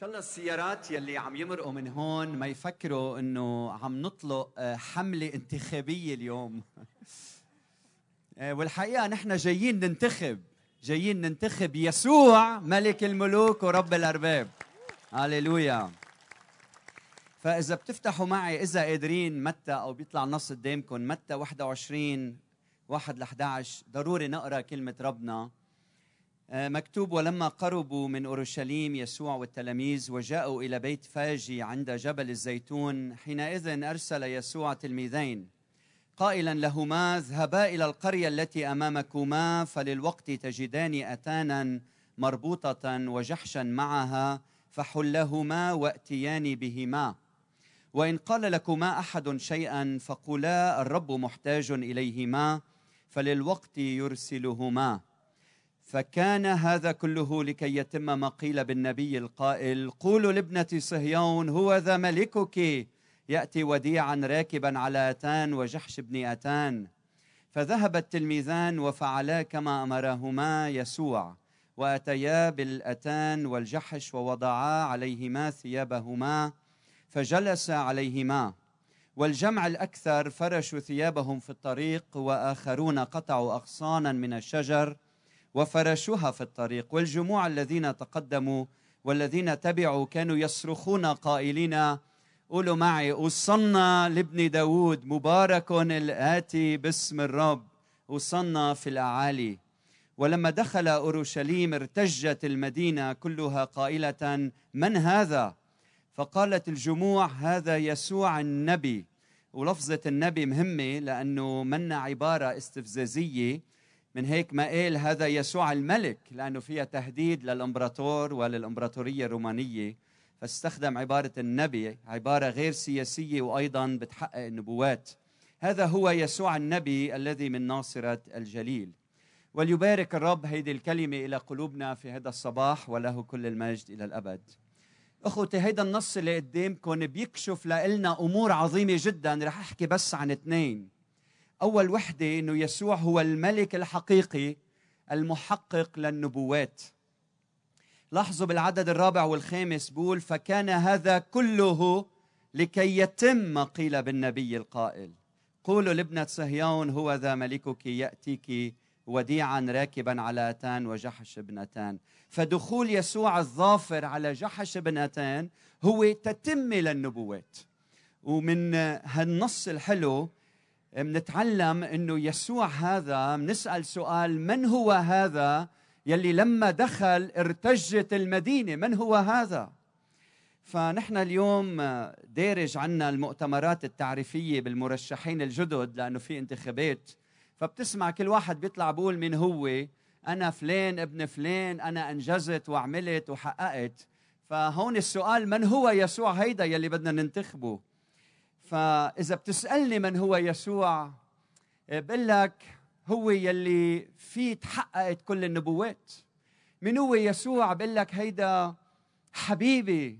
شاء الله السيارات يلي عم يمرقوا من هون ما يفكروا إنه عم نطلق آه، حملة انتخابية اليوم. آه، والحقيقة نحن جايين ننتخب جايين ننتخب يسوع ملك الملوك ورب الأرباب. هللويا. فإذا بتفتحوا معي إذا قادرين متى أو بيطلع النص قدامكم متى 21 1 ل 11 ضروري نقرأ كلمة ربنا. مكتوب ولما قربوا من أورشليم يسوع والتلاميذ وجاءوا إلى بيت فاجي عند جبل الزيتون حينئذ أرسل يسوع تلميذين. قائلا لهما اذهبا إلى القرية التي أمامكما فللوقت تجدان أتانا مربوطة وجحشا معها فحلهما وأتيان بهما. وإن قال لكما أحد شيئا فقولا الرب محتاج إليهما فللوقت يرسلهما. فكان هذا كله لكي يتم ما قيل بالنبي القائل قولوا لابنة صهيون هو ذا ملكك. يأتي وديعا راكبا على أتان وجحش ابن أتان. فذهب التلميذان وفعلا كما أمرهما يسوع وأتيا بالأتان والجحش ووضعا عليهما ثيابهما فجلس عليهما. والجمع الأكثر فرشوا ثيابهم في الطريق وآخرون قطعوا أغصانا من الشجر وفرشوها في الطريق. والجموع الذين تقدموا والذين تبعوا كانوا يصرخون قائلين قولوا معي وصلنا لابن داود مبارك الآتي باسم الرب وصلنا في الأعالي. ولما دخل أورشليم ارتجت المدينة كلها قائلة من هذا؟ فقالت الجموع هذا يسوع النبي. ولفظة النبي مهمة لأنه منا عبارة استفزازية من هيك ما قال هذا يسوع الملك لأنه فيها تهديد للإمبراطور وللإمبراطورية الرومانية. فاستخدم عبارة النبي عبارة غير سياسية وأيضا بتحقق النبوات. هذا هو يسوع النبي الذي من ناصرة الجليل. وليبارك الرب هذه الكلمة إلى قلوبنا في هذا الصباح وله كل المجد إلى الأبد. أخوتي هيدا النص اللي قدامكم بيكشف لنا أمور عظيمة جدا. رح أحكي بس عن اثنين. أول وحدة أنه يسوع هو الملك الحقيقي المحقق للنبوات. لاحظوا بالعدد الرابع والخامس بول فكان هذا كله لكي يتم ما قيل بالنبي القائل. قولوا لابنة صهيون هو ذا ملكك يأتيك وديعا راكبا على أتان وجحش ابنتان فدخول يسوع الظافر على جحش ابنتان هو تتمة للنبوات. ومن هالنص الحلو بنتعلم إنه يسوع هذا بنسال سؤال من هو هذا يلي لما دخل ارتجت المدينة؟ من هو هذا؟ فنحن اليوم دارج عنا المؤتمرات التعريفية بالمرشحين الجدد لأنه في انتخابات. فبتسمع كل واحد بيطلع بقول مين هو أنا فلان ابن فلان أنا أنجزت وعملت وحققت. فهون السؤال من هو يسوع هيدا يلي بدنا ننتخبه؟ فإذا بتسألني من هو يسوع آه، بقول لك هو يلي فيه تحققت كل النبوات. من هو يسوع؟ بقول لك هيدا حبيبي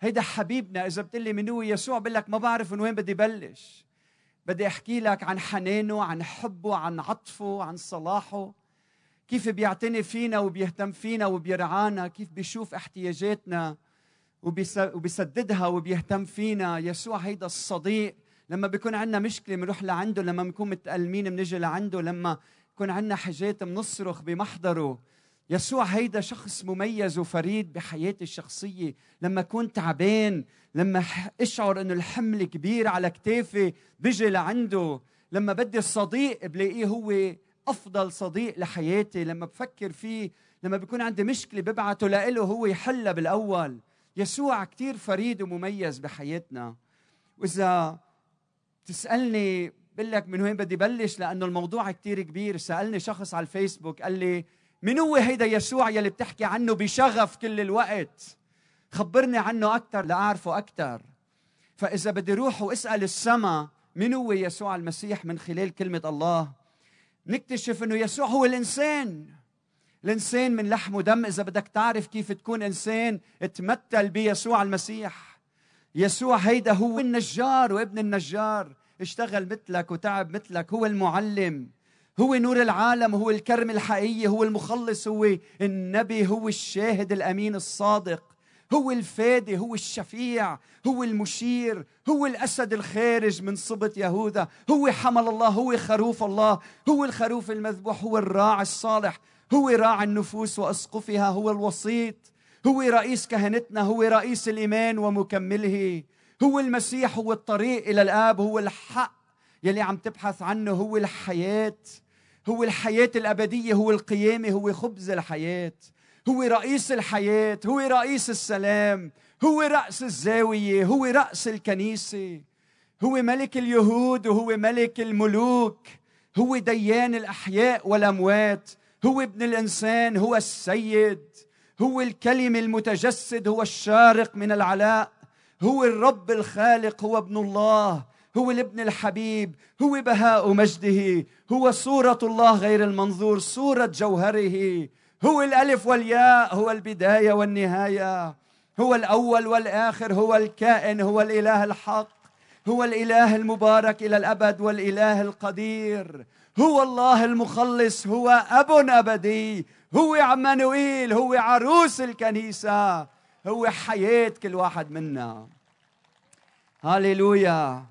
هيدا حبيبنا. إذا بتقلي من هو يسوع؟ بقول لك ما بعرف من وين بدي بلش. بدي أحكي لك عن حنانه عن حبه عن عطفه عن صلاحه. كيف بيعتني فينا وبيهتم فينا وبيرعانا كيف بيشوف احتياجاتنا. وبيسددها وبيهتم فينا. يسوع هيدا الصديق. لما بيكون عندنا مشكلة بنروح لعنده لما بنكون متألمين بنجي لعنده لما يكون عندنا حاجات بنصرخ بمحضره. يسوع هيدا شخص مميز وفريد بحياتي الشخصية. لما كنت تعبان لما أشعر إنه الحمل كبير على كتافي بيجي لعنده. لما بدي الصديق بلاقيه هو أفضل صديق لحياتي. لما بفكر فيه لما بيكون عندي مشكلة ببعته لإله هو يحلها بالأول. يسوع كثير فريد ومميز بحياتنا. وإذا تسألني بقول لك من وين بدي بلش؟ لأنه الموضوع كثير كبير. سألني شخص على الفيسبوك قال لي من هو هيدا يسوع يلي بتحكي عنه بشغف كل الوقت؟ خبرني عنه أكثر لأعرفه أكثر فإذا بدي روح وأسأل السما من هو يسوع المسيح من خلال كلمة الله؟ نكتشف إنه يسوع هو الإنسان. الإنسان من لحم ودم. إذا بدك تعرف كيف تكون إنسان تمثل بيسوع المسيح. يسوع هيدا هو النجار وابن النجار. اشتغل مثلك وتعب مثلك. هو المعلم. هو نور العالم. هو الكرم الحقيقي. هو المخلص. هو النبي. هو الشاهد الأمين الصادق. هو الفادي. هو الشفيع. هو المشير. هو الأسد الخارج من صبط يهوذا. هو حمل الله. هو خروف الله. هو الخروف المذبوح. هو الراعي الصالح. هو راعي النفوس وأسقفها هو الوسيط. هو رئيس كهنتنا هو رئيس الإيمان ومكمله. هو المسيح هو الطريق إلى الآب هو الحق يلي عم تبحث عنه هو الحياة. هو الحياة الأبدية هو القيامة هو خبز الحياة. هو رئيس الحياة هو رئيس السلام هو رأس الزاوية هو رأس الكنيسة. هو ملك اليهود وهو ملك الملوك. هو ديان الأحياء والأموات. هو ابن الإنسان هو السيد هو الكلمة المتجسد هو الشارق من العلاء هو الرب الخالق هو ابن الله هو الابن الحبيب هو بهاء مجده هو صورة الله غير المنظور صورة جوهره هو الألف والياء هو البداية والنهاية هو الأول والآخر هو الكائن هو الإله الحق هو الإله المبارك إلى الأبد والإله القدير هو الله المخلص هو أب أبدي هو عمانوئيل هو عروس الكنيسة هو حياة كل واحد منا. هاليلويا.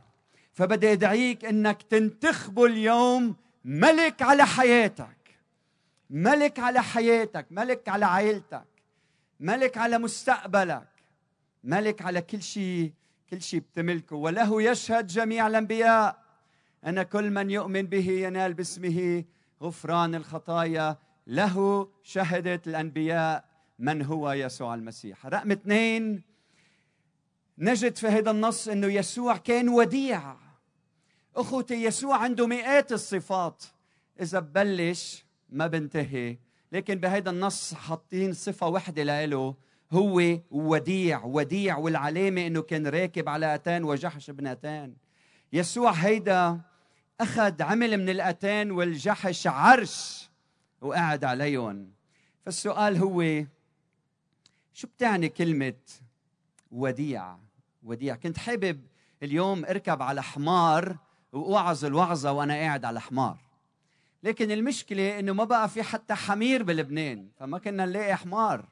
فبدي أدعيك إنك تنتخبه اليوم ملك على حياتك ملك على حياتك ملك على عائلتك ملك على مستقبلك ملك على كل شيء كل شيء بتملكه. وله يشهد جميع الأنبياء. أن كل من يؤمن به ينال باسمه. غفران الخطايا له شهدت الأنبياء من هو يسوع المسيح. رقم اثنين نجد في هذا النص إنه يسوع كان وديع. أخوتي يسوع عنده مئات الصفات. إذا ببلش ما بنتهي لكن بهذا النص حاطين صفة وحدة له هو وديع وديع والعلامة إنه كان راكب على أتان وجحش ابن أتان. يسوع هيدا أخذ عمل من الاتان والجحش عرش وقعد عليهم. فالسؤال هو شو بتعني كلمة وديع؟ وديع. كنت حابب اليوم أركب على حمار وأوعظ الوعظة وأنا قاعد على حمار. لكن المشكلة إنه ما بقى في حتى حمير بلبنان فما كنا نلاقي حمار.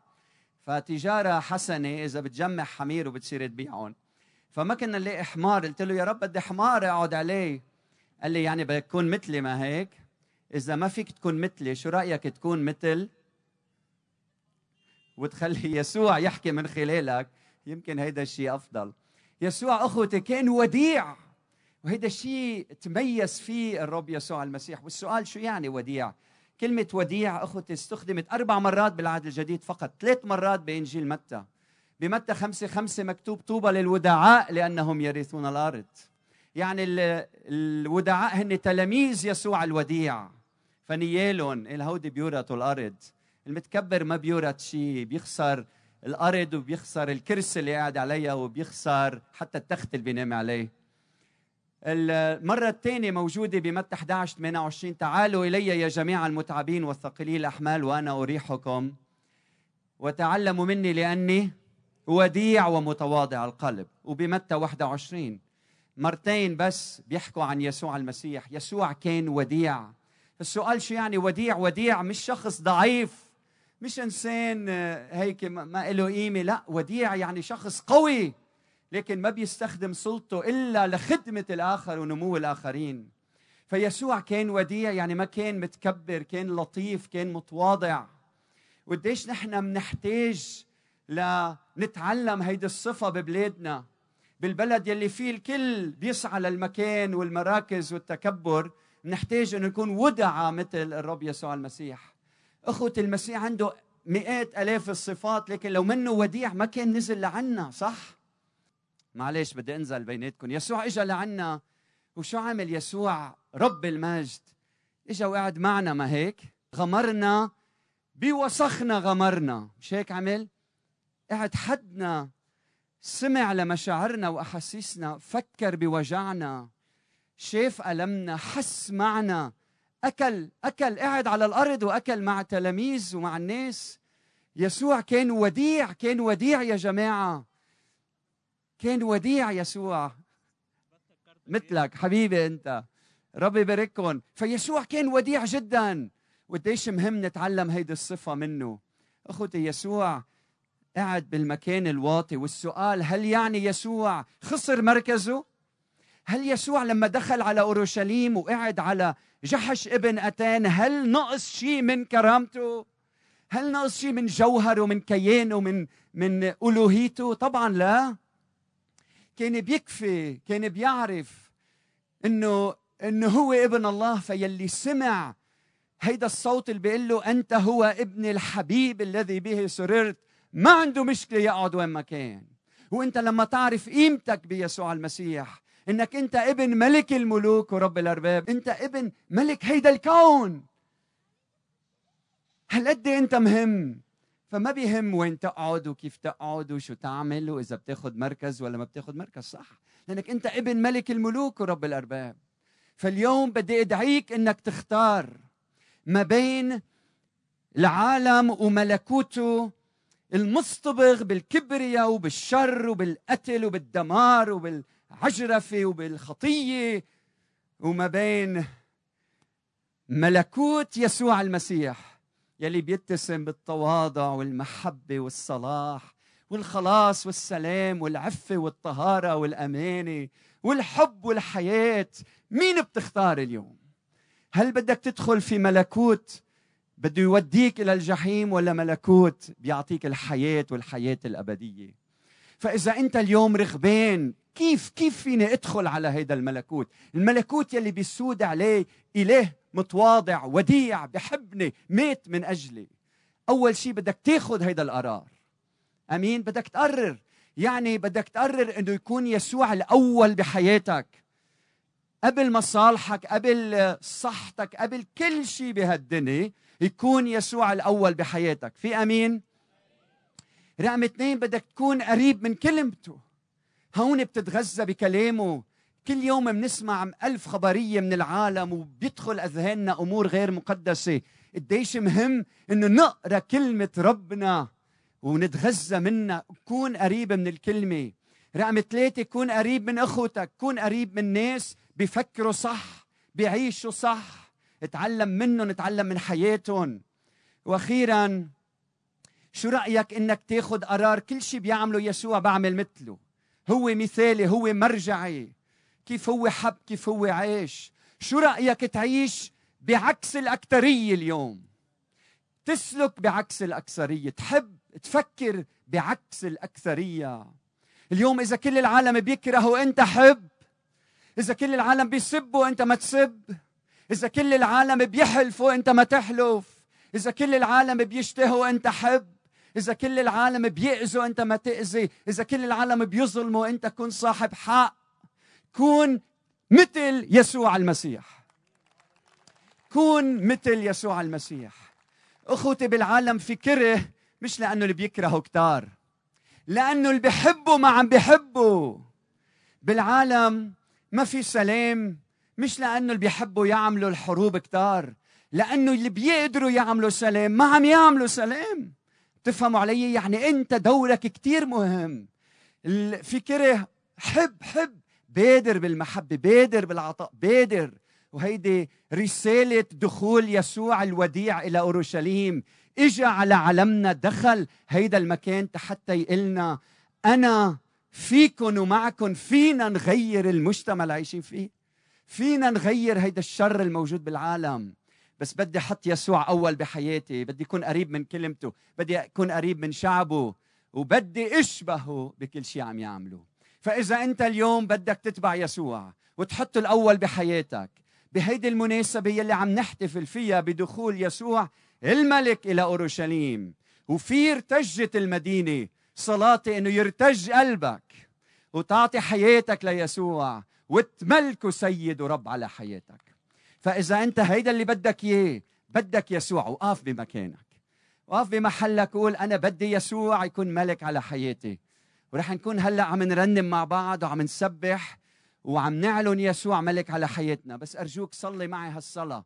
فتجارة حسنة إذا بتجمع حمير وبتصير تبيعهم. فما كنا نلاقي حمار. قلت له يا رب بدي حمار أقعد عليه. قال لي يعني بدك تكون مثلي ما هيك. إذا ما فيك تكون مثلي شو رأيك تكون مثل وتخلي يسوع يحكي من خلالك؟ يمكن هيدا الشيء أفضل. يسوع أخوتي كان وديع. وهيدا الشيء تميز فيه الرب يسوع المسيح. والسؤال شو يعني وديع؟ كلمة وديع أخوتي استخدمت أربع مرات بالعهد الجديد فقط. ثلاث مرات بإنجيل متى. بمتى خمسة خمسة مكتوب طوبى للودعاء لأنهم يرثون الأرض. يعني الودعاء هن تلاميذ يسوع الوديع. فنيالهم الهودي بيورثوا الأرض. المتكبر ما بيورث شيء بيخسر الأرض وبيخسر الكرسي اللي قاعد عليها وبيخسر حتى التخت اللي بينام عليه. المرة الثانية موجودة بمتى 11 28 تعالوا إلي يا جميع المتعبين والثقيلين الأحمال وأنا أريحكم. وتعلموا مني لأني وديع ومتواضع القلب. وبمتى 21 مرتين بس بيحكوا عن يسوع المسيح. يسوع كان وديع. السؤال شو يعني وديع؟ وديع مش شخص ضعيف. مش إنسان هيك ما له قيمة. لا وديع يعني شخص قوي. لكن ما بيستخدم سلطته إلا لخدمة الآخر ونمو الآخرين. فيسوع كان وديع يعني ما كان متكبر كان لطيف كان متواضع. وقديش نحن بنحتاج لنتعلم هيدي الصفة ببلادنا بالبلد يلي فيه الكل بيسعى للمكان والمراكز والتكبر نحتاج أن نكون ودعة مثل الرب يسوع المسيح. أخوة المسيح عنده مئات ألاف الصفات لكن لو منه وديع ما كان نزل لعنا صح؟ معلش بدي أنزل بيناتكم. يسوع اجى لعنا وشو عمل يسوع؟ رب المجد. اجى وقعد معنا ما هيك؟ غمرنا بوسخنا غمرنا. مش هيك عمل؟ قعد حدنا سمع لمشاعرنا وأحاسيسنا فكر بوجعنا. شاف ألمنا حس معنا. أكل أكل قعد على الأرض وأكل مع تلاميذ ومع الناس. يسوع كان وديع كان وديع يا جماعة. كان وديع يسوع. مثلك حبيبي أنت. ربي يبارككم. فيسوع كان وديع جدا. وقديش مهم نتعلم هيدي الصفة منه. أخوتي يسوع قاعد بالمكان الواطي والسؤال هل يعني يسوع خسر مركزه؟ هل يسوع لما دخل على أورشليم وقعد على جحش ابن أتان هل نقص شيء من كرامته؟ هل نقص شيء من جوهره ومن كيانه من من ألوهيته؟ طبعا لا. كان بيكفي كان بيعرف انه إنه هو ابن الله فيلي سمع هيدا الصوت اللي بيقول له أنت هو ابن الحبيب الذي به سررت. ما عنده مشكلة يقعد وين ما كان. وأنت لما تعرف قيمتك بيسوع المسيح إنك أنت ابن ملك الملوك ورب الأرباب أنت ابن ملك هيدا الكون. هالقد أنت مهم؟ فما بيهم وين تقعد وكيف تقعد وشو تعمل وإذا بتاخذ مركز ولا ما بتاخذ مركز. صح. لأنك أنت ابن ملك الملوك ورب الأرباب. فاليوم بدي أدعيك إنك تختار ما بين العالم وملكوته المصطبغ بالكبرياء وبالشر وبالقتل وبالدمار وبالعجرفة وبالخطية. وما بين ملكوت يسوع المسيح يلي بيتسم بالتواضع والمحبة والصلاح والخلاص والسلام والعفة والطهارة والأمانة والحب والحياة. مين بتختار اليوم؟ هل بدك تدخل في ملكوت بده يوديك إلى الجحيم ولا ملكوت بيعطيك الحياة والحياة الأبدية. فإذا أنت اليوم رغبان كيف كيف فيني أدخل على هذا الملكوت؟ الملكوت يلي بيسود عليه إله متواضع وديع بحبني مات من أجلي. أول شيء بدك تاخذ هذا القرار. أمين؟ بدك تقرر. يعني بدك تقرر إنه يكون يسوع الأول بحياتك. قبل مصالحك قبل صحتك قبل كل شيء بهالدنيا يكون يسوع الأول بحياتك. في أمين؟ رقم اثنين بدك تكون قريب من كلمته هون بتتغذى بكلامه. كل يوم بنسمع ألف خبرية من العالم وبيدخل أذهاننا أمور غير مقدسة. قديش مهم إنه نقرأ كلمة ربنا ونتغذى منها. كون قريب من الكلمة. رقم ثلاثة كون قريب من أخوتك. كون قريب من ناس بيفكروا صح بيعيشوا صح. اتعلم منهم اتعلم من حياتهم. وأخيرا شو رأيك إنك تاخذ قرار؟ كل شيء بيعمله يسوع بعمل مثله. هو مثالي هو مرجعي. كيف هو حب كيف هو عايش شو رأيك تعيش بعكس الأكثرية اليوم؟ تسلك بعكس الأكثرية. تحب تفكر بعكس الأكثرية. اليوم إذا كل العالم بيكرهوا أنت حب. إذا كل العالم بيسبوا أنت ما تسب. إذا كل العالم بيحلفوا أنت ما تحلف. إذا كل العالم بيشتهوا أنت حب. إذا كل العالم بيأذوا أنت ما تأذي. إذا كل العالم بيظلموا أنت كن صاحب حق. كون مثل يسوع المسيح. كون مثل يسوع المسيح. أخوتي بالعالم في كره مش لأنه اللي بيكرهوا كتار. لأنه اللي بيحبوا ما عم بيحبوا بالعالم ما في سلام. مش لأنه اللي بيحبوا يعملوا الحروب كتار لأنه اللي بيقدروا يعملوا سلام ما عم يعملوا سلام. تفهموا علي؟ يعني أنت دورك كتير مهم. في كره حب حب. بادر بالمحبة بادر بالعطاء بادر. وهيدي رسالة دخول يسوع الوديع إلى أورشليم. إجا على علمنا دخل هيدا المكان حتى يقلنا أنا فيكم ومعكم فينا نغير المجتمع اللي عايشين فيه. فينا نغير هيدا الشر الموجود بالعالم. بس بدي أحط يسوع أول بحياتي بدي اكون قريب من كلمته بدي اكون قريب من شعبه وبدي أشبهه بكل شيء عم يعمله. فإذا أنت اليوم بدك تتبع يسوع وتحطه الأول بحياتك بهيدي المناسبة يلي عم نحتفل فيها بدخول يسوع الملك إلى أورشليم وفي ارتجت المدينة صلاتي إنه يرتج قلبك وتعطي حياتك ليسوع. وتملكه سيد ورب على حياتك. فإذا أنت هيدا اللي بدك إياه بدك يسوع وقف بمكانك. وقف بمحلك وقول أنا بدي يسوع يكون ملك على حياتي. ورح نكون هلأ عم نرنم مع بعض وعم نسبح وعم نعلن يسوع ملك على حياتنا. بس أرجوك صلي معي هالصلاة.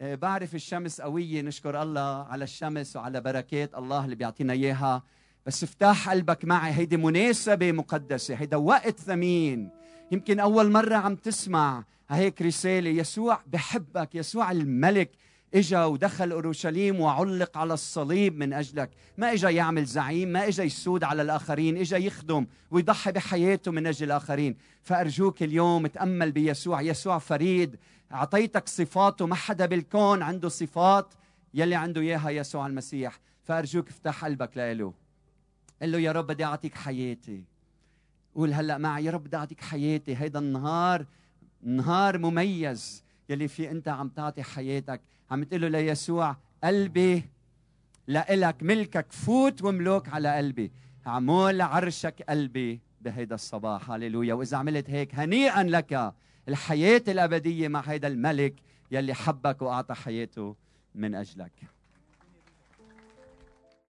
آه، بعرف الشمس قوية نشكر الله على الشمس وعلى بركات الله اللي بيعطينا إياها. بس افتح قلبك معي هيدي مناسبة مقدسة هيدا وقت ثمين. يمكن أول مرة عم تسمع هيك رسالة. يسوع بحبك يسوع الملك إجا ودخل أورشليم وعلق على الصليب من أجلك. ما إجا يعمل زعيم ما إجا يسود على الآخرين إجا يخدم ويضحي بحياته من أجل الآخرين. فأرجوك اليوم تأمل بيسوع. يسوع فريد أعطيتك صفاته ما حدا بالكون عنده صفات يلي عنده إياها يسوع المسيح. فأرجوك افتح قلبك له قل له يا رب بدي أعطيك حياتي. قول هلا معي يا رب بدي اعطيك حياتي هيدا النهار نهار مميز يلي في انت عم تعطي حياتك. عم تقول له ليسوع قلبي لإلك ملكك فوت وملوك على قلبي. عمول عرشك قلبي بهيدا الصباح. هللويا. وإذا عملت هيك هنيئا لك الحياة الأبدية مع هيدا الملك يلي حبك وأعطى حياته من أجلك.